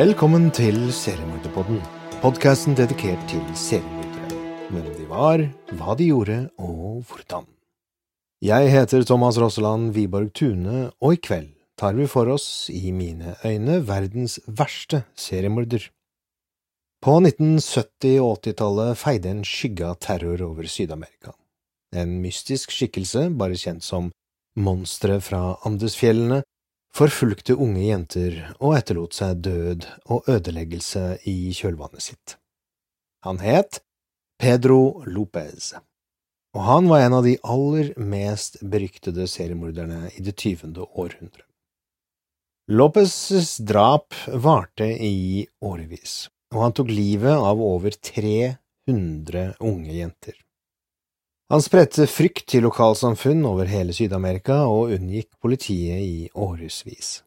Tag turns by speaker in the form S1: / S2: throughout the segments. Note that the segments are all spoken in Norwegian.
S1: Velkommen til Seriemorderpodden, podkasten dedikert til seriemordere. Hvem de var, hva de gjorde og hvordan. Jeg heter Thomas Rosseland Wiborg Tune, og i kveld tar vi for oss, i mine øyne, verdens verste seriemorder. På 1970- og 80-tallet feide en skygge av terror over Syd-Amerika. En mystisk skikkelse, bare kjent som Monsteret fra Andesfjellene, forfulgte unge jenter og etterlot seg død og ødeleggelse i kjølvannet sitt. Han het Pedro Lopez, og han var en av de aller mest beryktede seriemorderne i det tyvende århundre. Lopez' drap varte i årevis, og han tok livet av over 300 unge jenter. Han spredte frykt til lokalsamfunn over hele Syd-Amerika og unngikk politiet i årevis.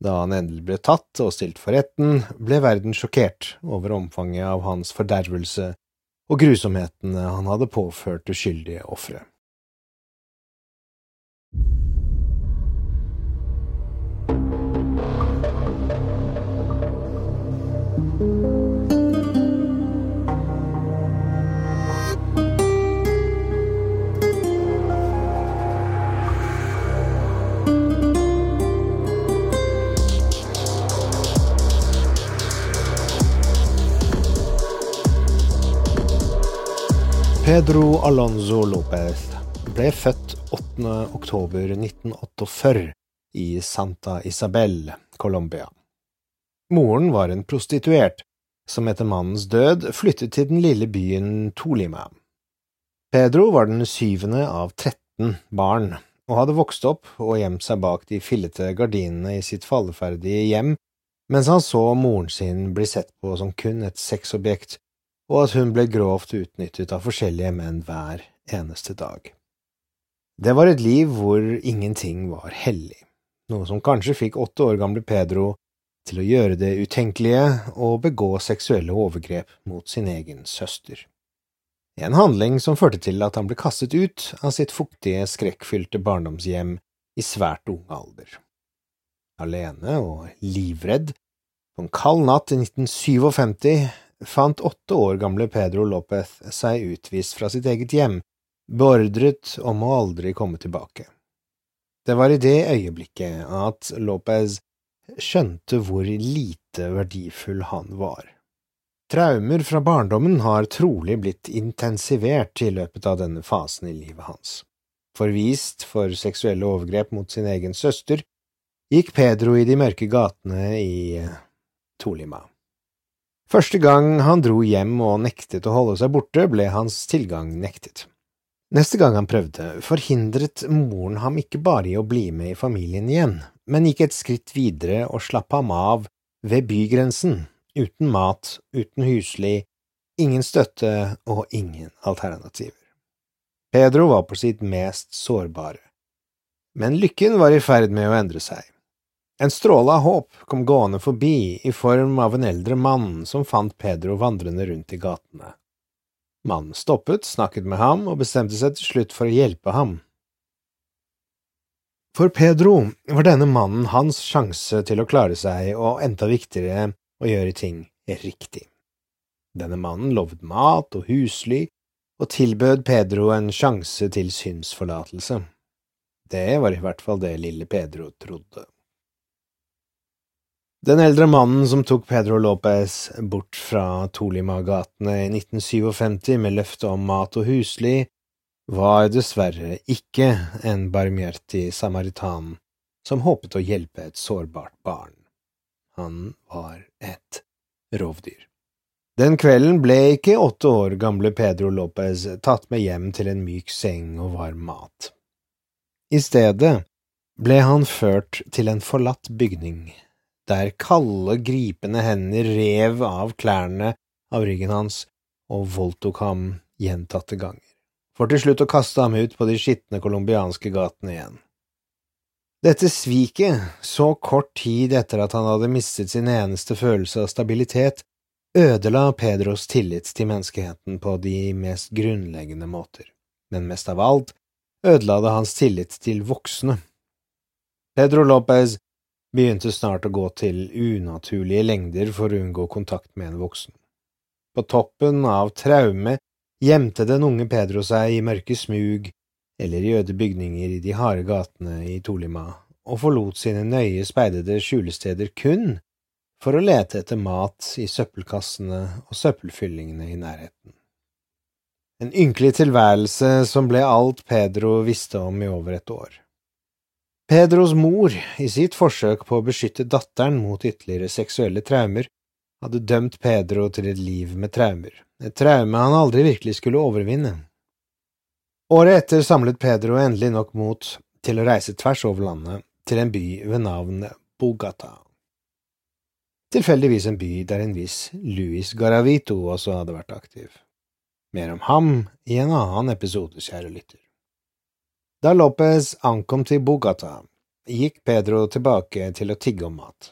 S1: Da han endelig ble tatt og stilt for retten, ble verden sjokkert over omfanget av hans fordervelse og grusomhetene han hadde påført uskyldige ofre. Pedro Alonso Lopez ble født 8. oktober 1948 i Santa Isabel, Colombia. Moren var en prostituert, som etter mannens død flyttet til den lille byen Tolima. Pedro var den syvende av 13 barn, og hadde vokst opp og gjemt seg bak de fillete gardinene i sitt falleferdige hjem mens han så moren sin bli sett på som kun et sexobjekt og at hun ble grovt utnyttet av forskjellige menn hver eneste dag. Det var et liv hvor ingenting var hellig, noe som kanskje fikk åtte år gamle Pedro til å gjøre det utenkelige og begå seksuelle overgrep mot sin egen søster. En handling som førte til at han ble kastet ut av sitt fuktige, skrekkfylte barndomshjem i svært ung alder. Alene og livredd, på en kald natt i 1957 fant åtte år gamle Pedro Lopez seg utvist fra sitt eget hjem, beordret om å aldri komme tilbake. Det var i det øyeblikket at Lopez skjønte hvor lite verdifull han var. Traumer fra barndommen har trolig blitt intensivert i løpet av denne fasen i livet hans. Forvist for seksuelle overgrep mot sin egen søster, gikk Pedro i de mørke gatene i Tolima. Første gang han dro hjem og nektet å holde seg borte, ble hans tilgang nektet. Neste gang han prøvde, forhindret moren ham ikke bare i å bli med i familien igjen, men gikk et skritt videre og slapp ham av ved bygrensen, uten mat, uten husly, ingen støtte og ingen alternativer. Pedro var på sitt mest sårbare, men lykken var i ferd med å endre seg. En stråle av håp kom gående forbi i form av en eldre mann som fant Pedro vandrende rundt i gatene. Mannen stoppet, snakket med ham og bestemte seg til slutt for å hjelpe ham. For Pedro var denne mannen hans sjanse til å klare seg, og enda viktigere, å gjøre ting riktig. Denne mannen lovet mat og husly, og tilbød Pedro en sjanse til synsforlatelse. Det var i hvert fall det lille Pedro trodde. Den eldre mannen som tok Pedro Lopez bort fra Tolima-gatene i 1957 med løfte om mat og husly, var dessverre ikke en barmhjertig samaritan som håpet å hjelpe et sårbart barn. Han var et rovdyr. Den kvelden ble ikke åtte år gamle Pedro Lopez tatt med hjem til en myk seng og varm mat. I stedet ble han ført til en forlatt bygning der kalde, gripende hender rev av klærne av ryggen hans og voldtok ham gjentatte ganger, for til slutt å kaste ham ut på de skitne colombianske gatene igjen. Dette sviket, så kort tid etter at han hadde mistet sin eneste følelse av stabilitet, ødela Pedros tillit til menneskeheten på de mest grunnleggende måter, men mest av alt ødela det hans tillit til voksne. Pedro Lopez begynte snart å gå til unaturlige lengder for å unngå kontakt med en voksen. På toppen av traume gjemte den unge Pedro seg i mørke smug eller i øde bygninger i de harde gatene i Tolima, og forlot sine nøye speidede skjulesteder kun for å lete etter mat i søppelkassene og søppelfyllingene i nærheten. En ynkelig tilværelse som ble alt Pedro visste om i over et år. Pedros mor, i sitt forsøk på å beskytte datteren mot ytterligere seksuelle traumer, hadde dømt Pedro til et liv med traumer, et traume han aldri virkelig skulle overvinne. Året etter samlet Pedro endelig nok mot til å reise tvers over landet til en by ved navn Bogata. Tilfeldigvis en by der en viss Luis Garavito også hadde vært aktiv. Mer om ham i en annen episode, kjære lytter. Da Lopez ankom til Bogata, gikk Pedro tilbake til å tigge om mat.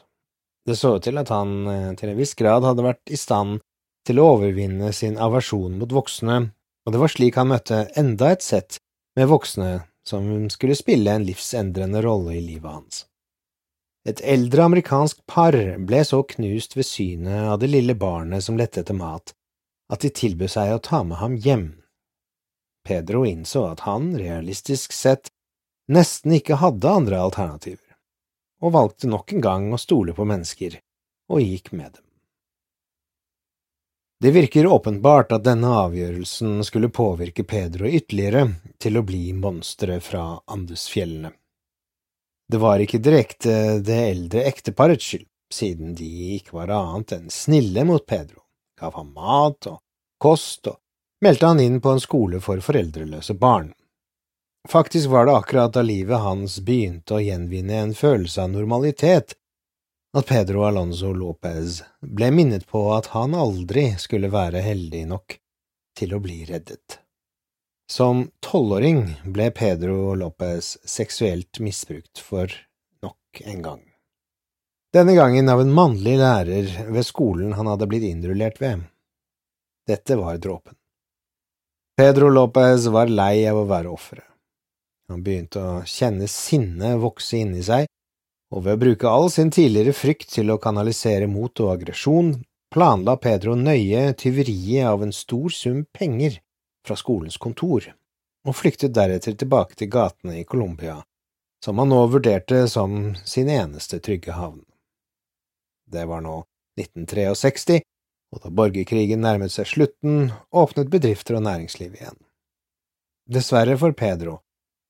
S1: Det så ut til at han eh, til en viss grad hadde vært i stand til å overvinne sin aversjon mot voksne, og det var slik han møtte enda et sett med voksne som skulle spille en livsendrende rolle i livet hans. Et eldre amerikansk par ble så knust ved synet av det lille barnet som lette etter mat, at de tilbød seg å ta med ham hjem. Pedro innså at han, realistisk sett, nesten ikke hadde andre alternativer, og valgte nok en gang å stole på mennesker, og gikk med dem. Det virker åpenbart at denne avgjørelsen skulle påvirke Pedro ytterligere til å bli monsteret fra Andesfjellene. Det var ikke direkte det eldre ekteparets skyld, siden de ikke var annet enn snille mot Pedro, gav ham mat og kost og meldte han inn på en skole for foreldreløse barn. Faktisk var det akkurat da livet hans begynte å gjenvinne en følelse av normalitet, at Pedro Alonso Lopez ble minnet på at han aldri skulle være heldig nok til å bli reddet. Som tolvåring ble Pedro Lopez seksuelt misbrukt for nok en gang. Denne gangen av en mannlig lærer ved skolen han hadde blitt innrullert ved. Dette var dråpen. Pedro Lopez var lei av å være offeret. Han begynte å kjenne sinnet vokse inni seg, og ved å bruke all sin tidligere frykt til å kanalisere mot og aggresjon, planla Pedro nøye tyveriet av en stor sum penger fra skolens kontor, og flyktet deretter tilbake til gatene i Colombia, som han nå vurderte som sin eneste trygge havn. Det var nå 1963, og da borgerkrigen nærmet seg slutten, åpnet bedrifter og næringsliv igjen. Dessverre for Pedro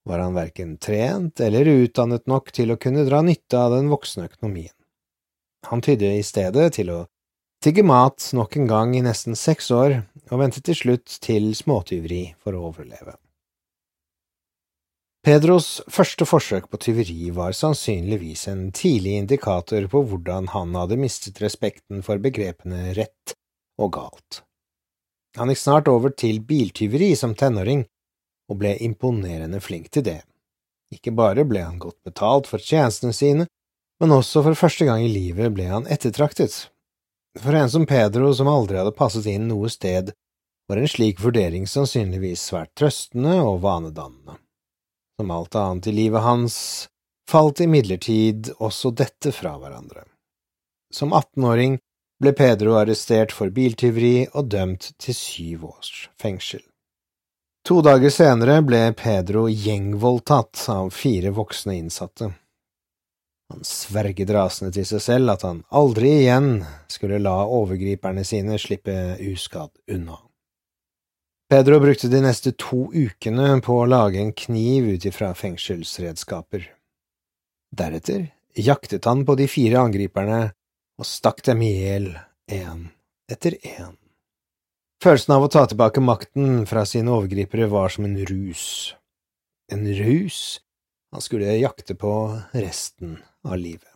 S1: var han verken trent eller utdannet nok til å kunne dra nytte av den voksne økonomien. Han tydde i stedet til å tigge mat nok en gang i nesten seks år, og ventet til slutt til småtyveri for å overleve. Pedros første forsøk på tyveri var sannsynligvis en tidlig indikator på hvordan han hadde mistet respekten for begrepene rett og galt. Han gikk snart over til biltyveri som tenåring, og ble imponerende flink til det. Ikke bare ble han godt betalt for tjenestene sine, men også for første gang i livet ble han ettertraktet. For en som Pedro, som aldri hadde passet inn noe sted, var en slik vurdering sannsynligvis svært trøstende og vanedannende. Som alt annet i livet hans falt imidlertid også dette fra hverandre. Som 18-åring ble Pedro arrestert for biltyveri og dømt til syv års fengsel. To dager senere ble Pedro gjengvoldtatt av fire voksne innsatte. Han sverget rasende til seg selv at han aldri igjen skulle la overgriperne sine slippe uskadd unna. Pedro brukte de neste to ukene på å lage en kniv ut ifra fengselsredskaper. Deretter jaktet han på de fire angriperne og stakk dem i hjel én etter én. Følelsen av å ta tilbake makten fra sine overgripere var som en rus. En rus han skulle jakte på resten av livet.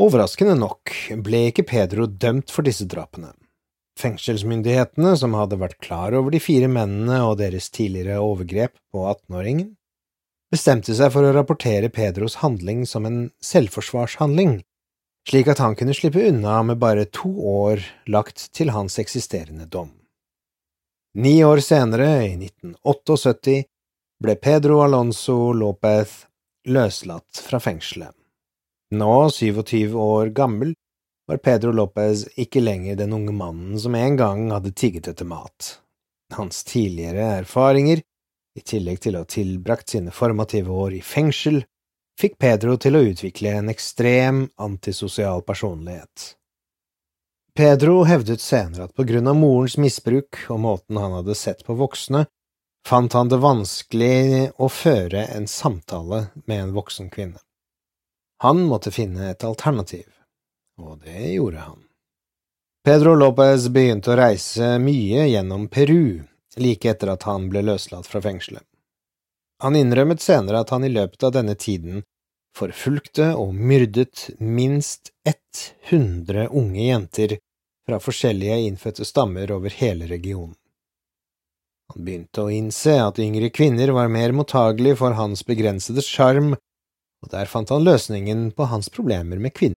S1: Overraskende nok ble ikke Pedro dømt for disse drapene. Fengselsmyndighetene, som hadde vært klar over de fire mennene og deres tidligere overgrep på 18-åringen, bestemte seg for å rapportere Pedros handling som en selvforsvarshandling, slik at han kunne slippe unna med bare to år lagt til hans eksisterende dom. Ni år senere, i 1978, ble Pedro Alonso Lopez løslatt fra fengselet. Nå 27 år gammel var Pedro Lopez ikke lenger den unge mannen som en gang hadde tigget etter mat. Hans tidligere erfaringer, i tillegg til å ha tilbrakt sine formative år i fengsel, fikk Pedro til å utvikle en ekstrem antisosial personlighet. Pedro hevdet senere at på grunn av morens misbruk og måten han hadde sett på voksne, fant han det vanskelig å føre en samtale med en voksen kvinne. Han måtte finne et alternativ, og det gjorde han. Pedro Lopez begynte å reise mye gjennom Peru like etter at han ble løslatt fra fengselet. Han innrømmet senere at han i løpet av denne tiden forfulgte og myrdet minst 100 unge jenter fra forskjellige innfødte stammer over hele regionen. Han begynte å innse at yngre kvinner var mer mottagelige for hans begrensede sjarm, og der fant han løsningen på hans problemer med kvinner.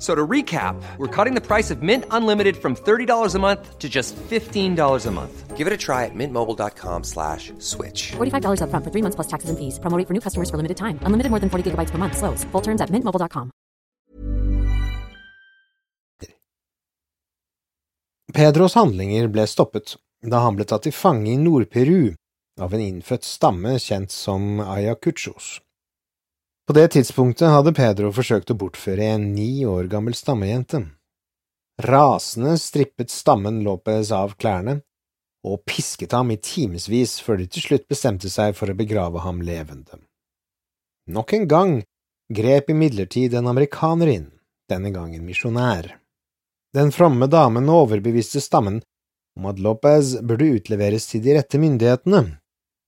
S2: So to recap, we're cutting the price of Mint Unlimited from $30 a month to just $15 a month. Give it a try at mintmobile.com slash switch.
S3: $45 upfront for three months plus taxes and fees. Promo rate for new customers for limited time. Unlimited more than 40 gigabytes per month. Slows. Full terms at mintmobile.com.
S1: Pedros handlinger ble stoppet da han ble tatt til fange i Nord-Peru av en innfødt stamme kjent som Ayacuchos. På det tidspunktet hadde Pedro forsøkt å bortføre en ni år gammel stammejente. Rasende strippet stammen Lopez av klærne og pisket ham i timevis før de til slutt bestemte seg for å begrave ham levende. Nok en gang grep imidlertid en amerikaner inn, denne gangen misjonær. Den fromme damen overbeviste stammen om at Lopez burde utleveres til de rette myndighetene,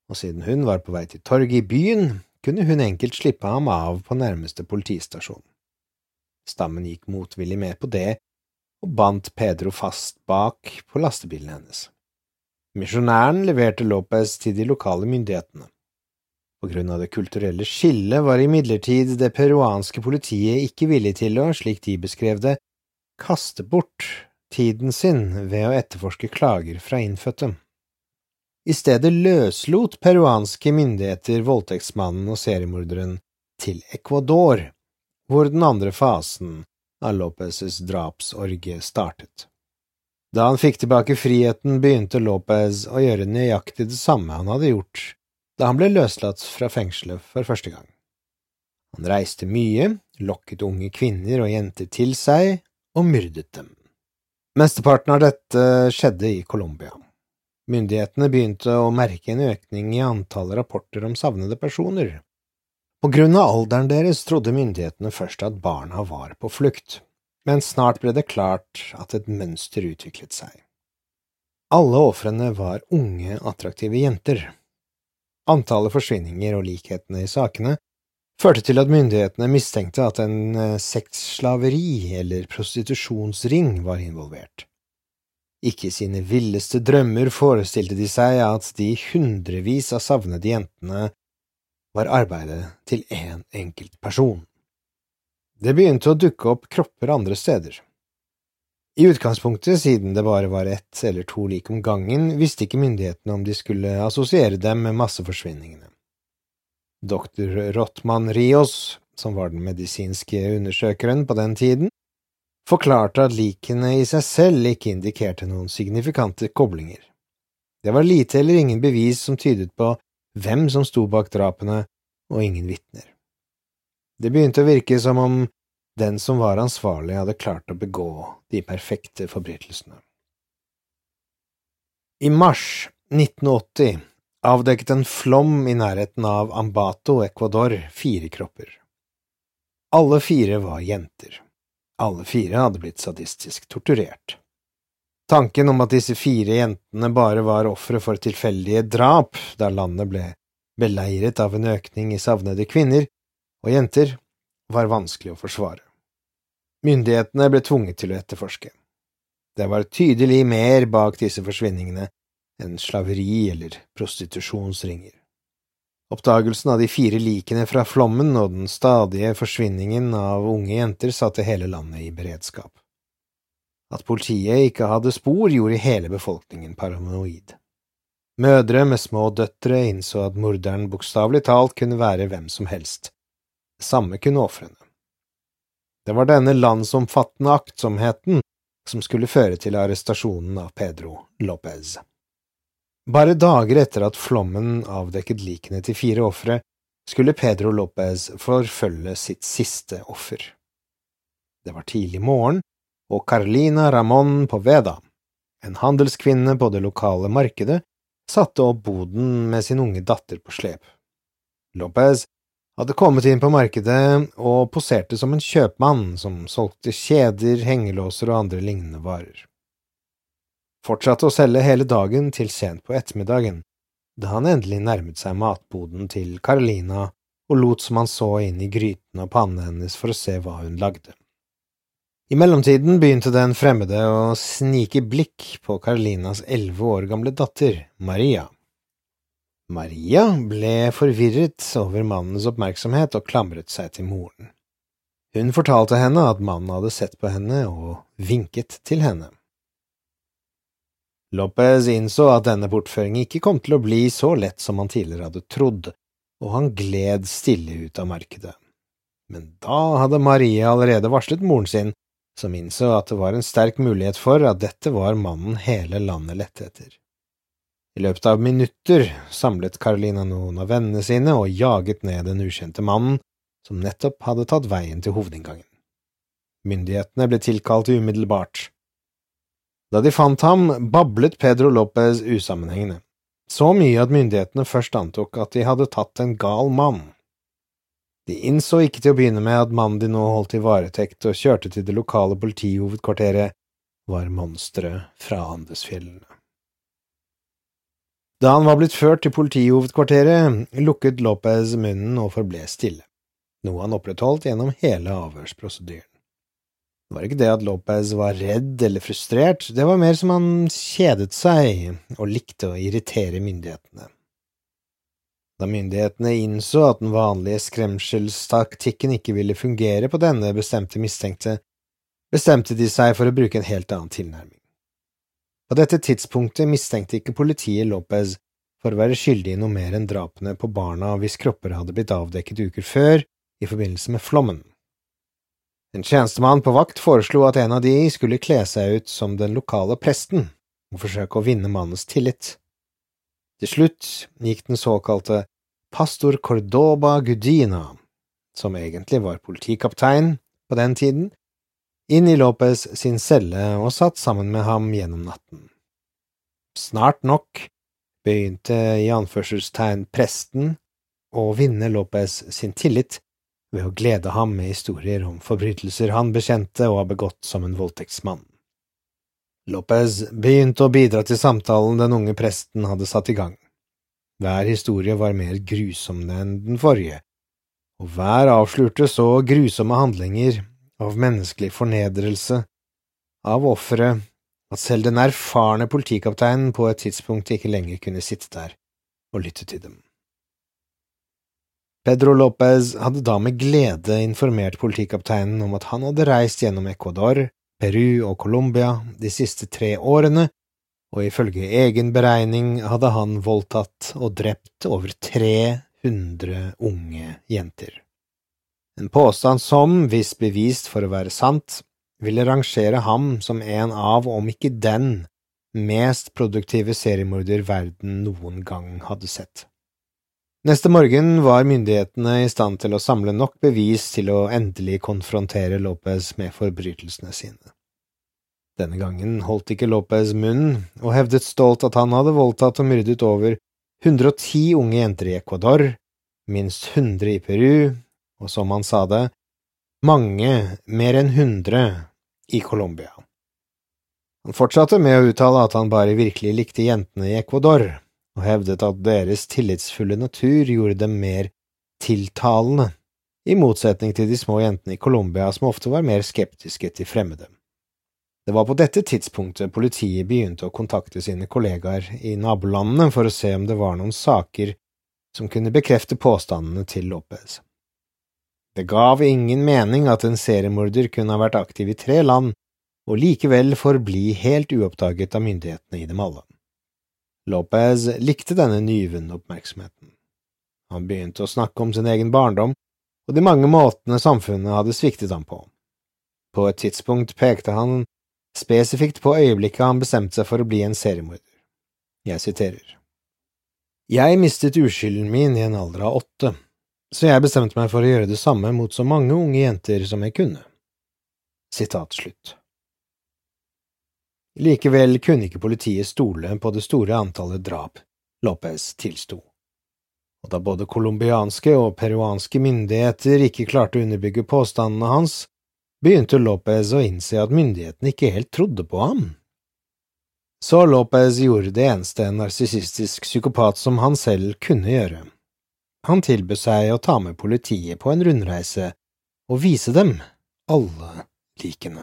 S1: og siden hun var på vei til torget i byen, kunne hun enkelt slippe ham av på nærmeste politistasjon. Stammen gikk motvillig med på det og bandt Pedro fast bak på lastebilen hennes. Misjonæren leverte Lopez til de lokale myndighetene. På grunn av det kulturelle skillet var imidlertid det peruanske politiet ikke villig til å, slik de beskrev det, kaste bort tiden sin ved å etterforske klager fra innfødte. I stedet løslot peruanske myndigheter voldtektsmannen og seriemorderen til Ecuador, hvor den andre fasen av Lopez' drapsorgie startet. Da han fikk tilbake friheten, begynte Lopez å gjøre nøyaktig det samme han hadde gjort da han ble løslatt fra fengselet for første gang. Han reiste mye, lokket unge kvinner og jenter til seg og myrdet dem. Mesteparten av dette skjedde i Colombia. Myndighetene begynte å merke en økning i antall rapporter om savnede personer. På grunn av alderen deres trodde myndighetene først at barna var på flukt, men snart ble det klart at et mønster utviklet seg. Alle ofrene var unge, attraktive jenter. Antallet forsvinninger og likhetene i sakene førte til at myndighetene mistenkte at en eh, sexslaveri eller prostitusjonsring var involvert. Ikke i sine villeste drømmer forestilte de seg at de hundrevis av savnede jentene var arbeidet til én en enkelt person. Det begynte å dukke opp kropper andre steder. I utgangspunktet, siden det bare var ett eller to lik om gangen, visste ikke myndighetene om de skulle assosiere dem med masseforsvinningene. Doktor Rottmann Rios, som var den medisinske undersøkeren på den tiden, forklarte at likene i seg selv ikke indikerte noen signifikante koblinger. Det var lite eller ingen bevis som tydet på hvem som sto bak drapene, og ingen vitner. Det begynte å virke som om den som var ansvarlig, hadde klart å begå de perfekte forbrytelsene. I mars 1980 avdekket en flom i nærheten av Ambato, Ecuador, fire kropper. Alle fire var jenter. Alle fire hadde blitt sadistisk torturert. Tanken om at disse fire jentene bare var ofre for tilfeldige drap da landet ble beleiret av en økning i savnede kvinner og jenter, var vanskelig å forsvare. Myndighetene ble tvunget til å etterforske. Det var tydelig mer bak disse forsvinningene enn slaveri eller prostitusjonsringer. Oppdagelsen av de fire likene fra flommen og den stadige forsvinningen av unge jenter satte hele landet i beredskap. At politiet ikke hadde spor, gjorde hele befolkningen paranoid. Mødre med små døtre innså at morderen bokstavelig talt kunne være hvem som helst. Det samme kunne ofrene. Det var denne landsomfattende aktsomheten som skulle føre til arrestasjonen av Pedro Lopez. Bare dager etter at flommen avdekket likene til fire ofre, skulle Pedro Lopez forfølge sitt siste offer. Det var tidlig morgen, og Carlina Ramón Poveda, en handelskvinne på det lokale markedet, satte opp boden med sin unge datter på slep. Lopez hadde kommet inn på markedet og poserte som en kjøpmann som solgte kjeder, hengelåser og andre lignende varer fortsatte å selge hele dagen til sent på ettermiddagen, da han endelig nærmet seg matboden til Carolina og lot som han så inn i gryten og pannen hennes for å se hva hun lagde. I mellomtiden begynte den fremmede å snike blikk på Carolinas elleve år gamle datter, Maria. Maria ble forvirret over mannens oppmerksomhet og klamret seg til moren. Hun fortalte henne at mannen hadde sett på henne og vinket til henne. Lopez innså at denne bortføringen ikke kom til å bli så lett som han tidligere hadde trodd, og han gled stille ut av markedet. Men da hadde Maria allerede varslet moren sin, som innså at det var en sterk mulighet for at dette var mannen hele landet lette etter. I løpet av minutter samlet Carolina noen av vennene sine og jaget ned den ukjente mannen, som nettopp hadde tatt veien til hovedinngangen. Myndighetene ble tilkalt umiddelbart. Da de fant ham, bablet Pedro Lopez usammenhengende, så mye at myndighetene først antok at de hadde tatt en gal mann. De innså ikke til å begynne med at mannen de nå holdt i varetekt og kjørte til det lokale politihovedkvarteret, var monsteret fra Andesfjellene. Da han var blitt ført til politihovedkvarteret, lukket Lopez munnen og forble stille, noe han opprettholdt gjennom hele avhørsprosedyren. Det var ikke det at Lopez var redd eller frustrert, det var mer som han kjedet seg og likte å irritere myndighetene. Da myndighetene innså at den vanlige skremselstaktikken ikke ville fungere på denne bestemte mistenkte, bestemte de seg for å bruke en helt annen tilnærming. På dette tidspunktet mistenkte ikke politiet Lopez for å være skyldig i noe mer enn drapene på barna hvis kropper hadde blitt avdekket uker før i forbindelse med flommen. En tjenestemann på vakt foreslo at en av de skulle kle seg ut som den lokale presten og forsøke å vinne mannens tillit. Til slutt gikk den såkalte pastor Cordoba Gudina, som egentlig var politikaptein på den tiden, inn i Lopez sin celle og satt sammen med ham gjennom natten. Snart nok begynte i anførselstegn presten å vinne Lopez sin tillit ved å glede ham med historier om forbrytelser han bekjente og har begått som en voldtektsmann. Lopez begynte å bidra til samtalen den unge presten hadde satt i gang. Hver historie var mer grusom enn den forrige, og hver avslørte så grusomme handlinger av menneskelig fornedrelse, av offeret, at selv den erfarne politikapteinen på et tidspunkt ikke lenger kunne sitte der og lytte til dem. Pedro Lopez hadde da med glede informert politikapteinen om at han hadde reist gjennom Ecuador, Peru og Colombia de siste tre årene og ifølge egen beregning hadde han voldtatt og drept over 300 unge jenter. En påstand som, hvis bevist for å være sant, ville rangere ham som en av, om ikke den, mest produktive seriemorder verden noen gang hadde sett. Neste morgen var myndighetene i stand til å samle nok bevis til å endelig konfrontere Lopez med forbrytelsene sine. Denne gangen holdt ikke Lopez munnen, og hevdet stolt at han hadde voldtatt og myrdet over 110 unge jenter i Ecuador, minst 100 i Peru, og som han sa det, mange, mer enn 100, i Colombia. Han fortsatte med å uttale at han bare virkelig likte jentene i Ecuador, og hevdet at deres tillitsfulle natur gjorde dem mer tiltalende, i motsetning til de små jentene i Colombia som ofte var mer skeptiske til fremmede. Det var på dette tidspunktet politiet begynte å kontakte sine kollegaer i nabolandene for å se om det var noen saker som kunne bekrefte påstandene til Lopez. Det gav ingen mening at en seriemorder kunne ha vært aktiv i tre land og likevel forbli helt uoppdaget av myndighetene i dem alle. Lopez likte denne nyvunne oppmerksomheten. Han begynte å snakke om sin egen barndom og de mange måtene samfunnet hadde sviktet ham på. På et tidspunkt pekte han spesifikt på øyeblikket han bestemte seg for å bli en seriemorder. Jeg siterer. Jeg mistet uskylden min i en alder av åtte, så jeg bestemte meg for å gjøre det samme mot så mange unge jenter som jeg kunne. Sitat slutt. Likevel kunne ikke politiet stole på det store antallet drap Lopez tilsto, og da både colombianske og peruanske myndigheter ikke klarte å underbygge påstandene hans, begynte Lopez å innse at myndighetene ikke helt trodde på ham. Så Lopez gjorde det eneste en narsissistisk psykopat som han selv kunne gjøre. Han tilbød seg å ta med politiet på en rundreise og vise dem alle likene.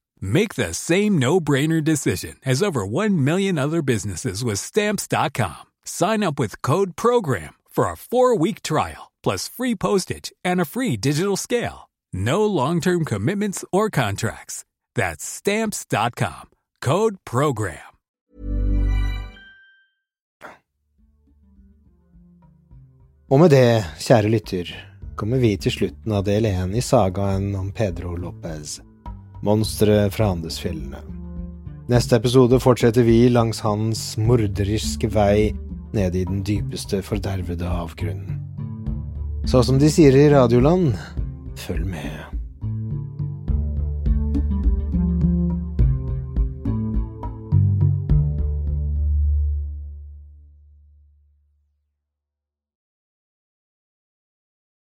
S4: Make the same no brainer decision as over 1 million other businesses with Stamps.com. Sign up with Code PROGRAM for a four week trial, plus free postage and a free digital scale. No long term commitments or contracts. That's stamps.com. Code program.
S1: Og med det, kjære lytter, kommer vi til slutten av del én i sagaen om Pedro Lopez, monsteret fra Andesfjellene. Neste episode fortsetter vi langs hans morderiske vei ned i den dypeste fordervede avgrunnen. Så som de sier i Radioland, følg med.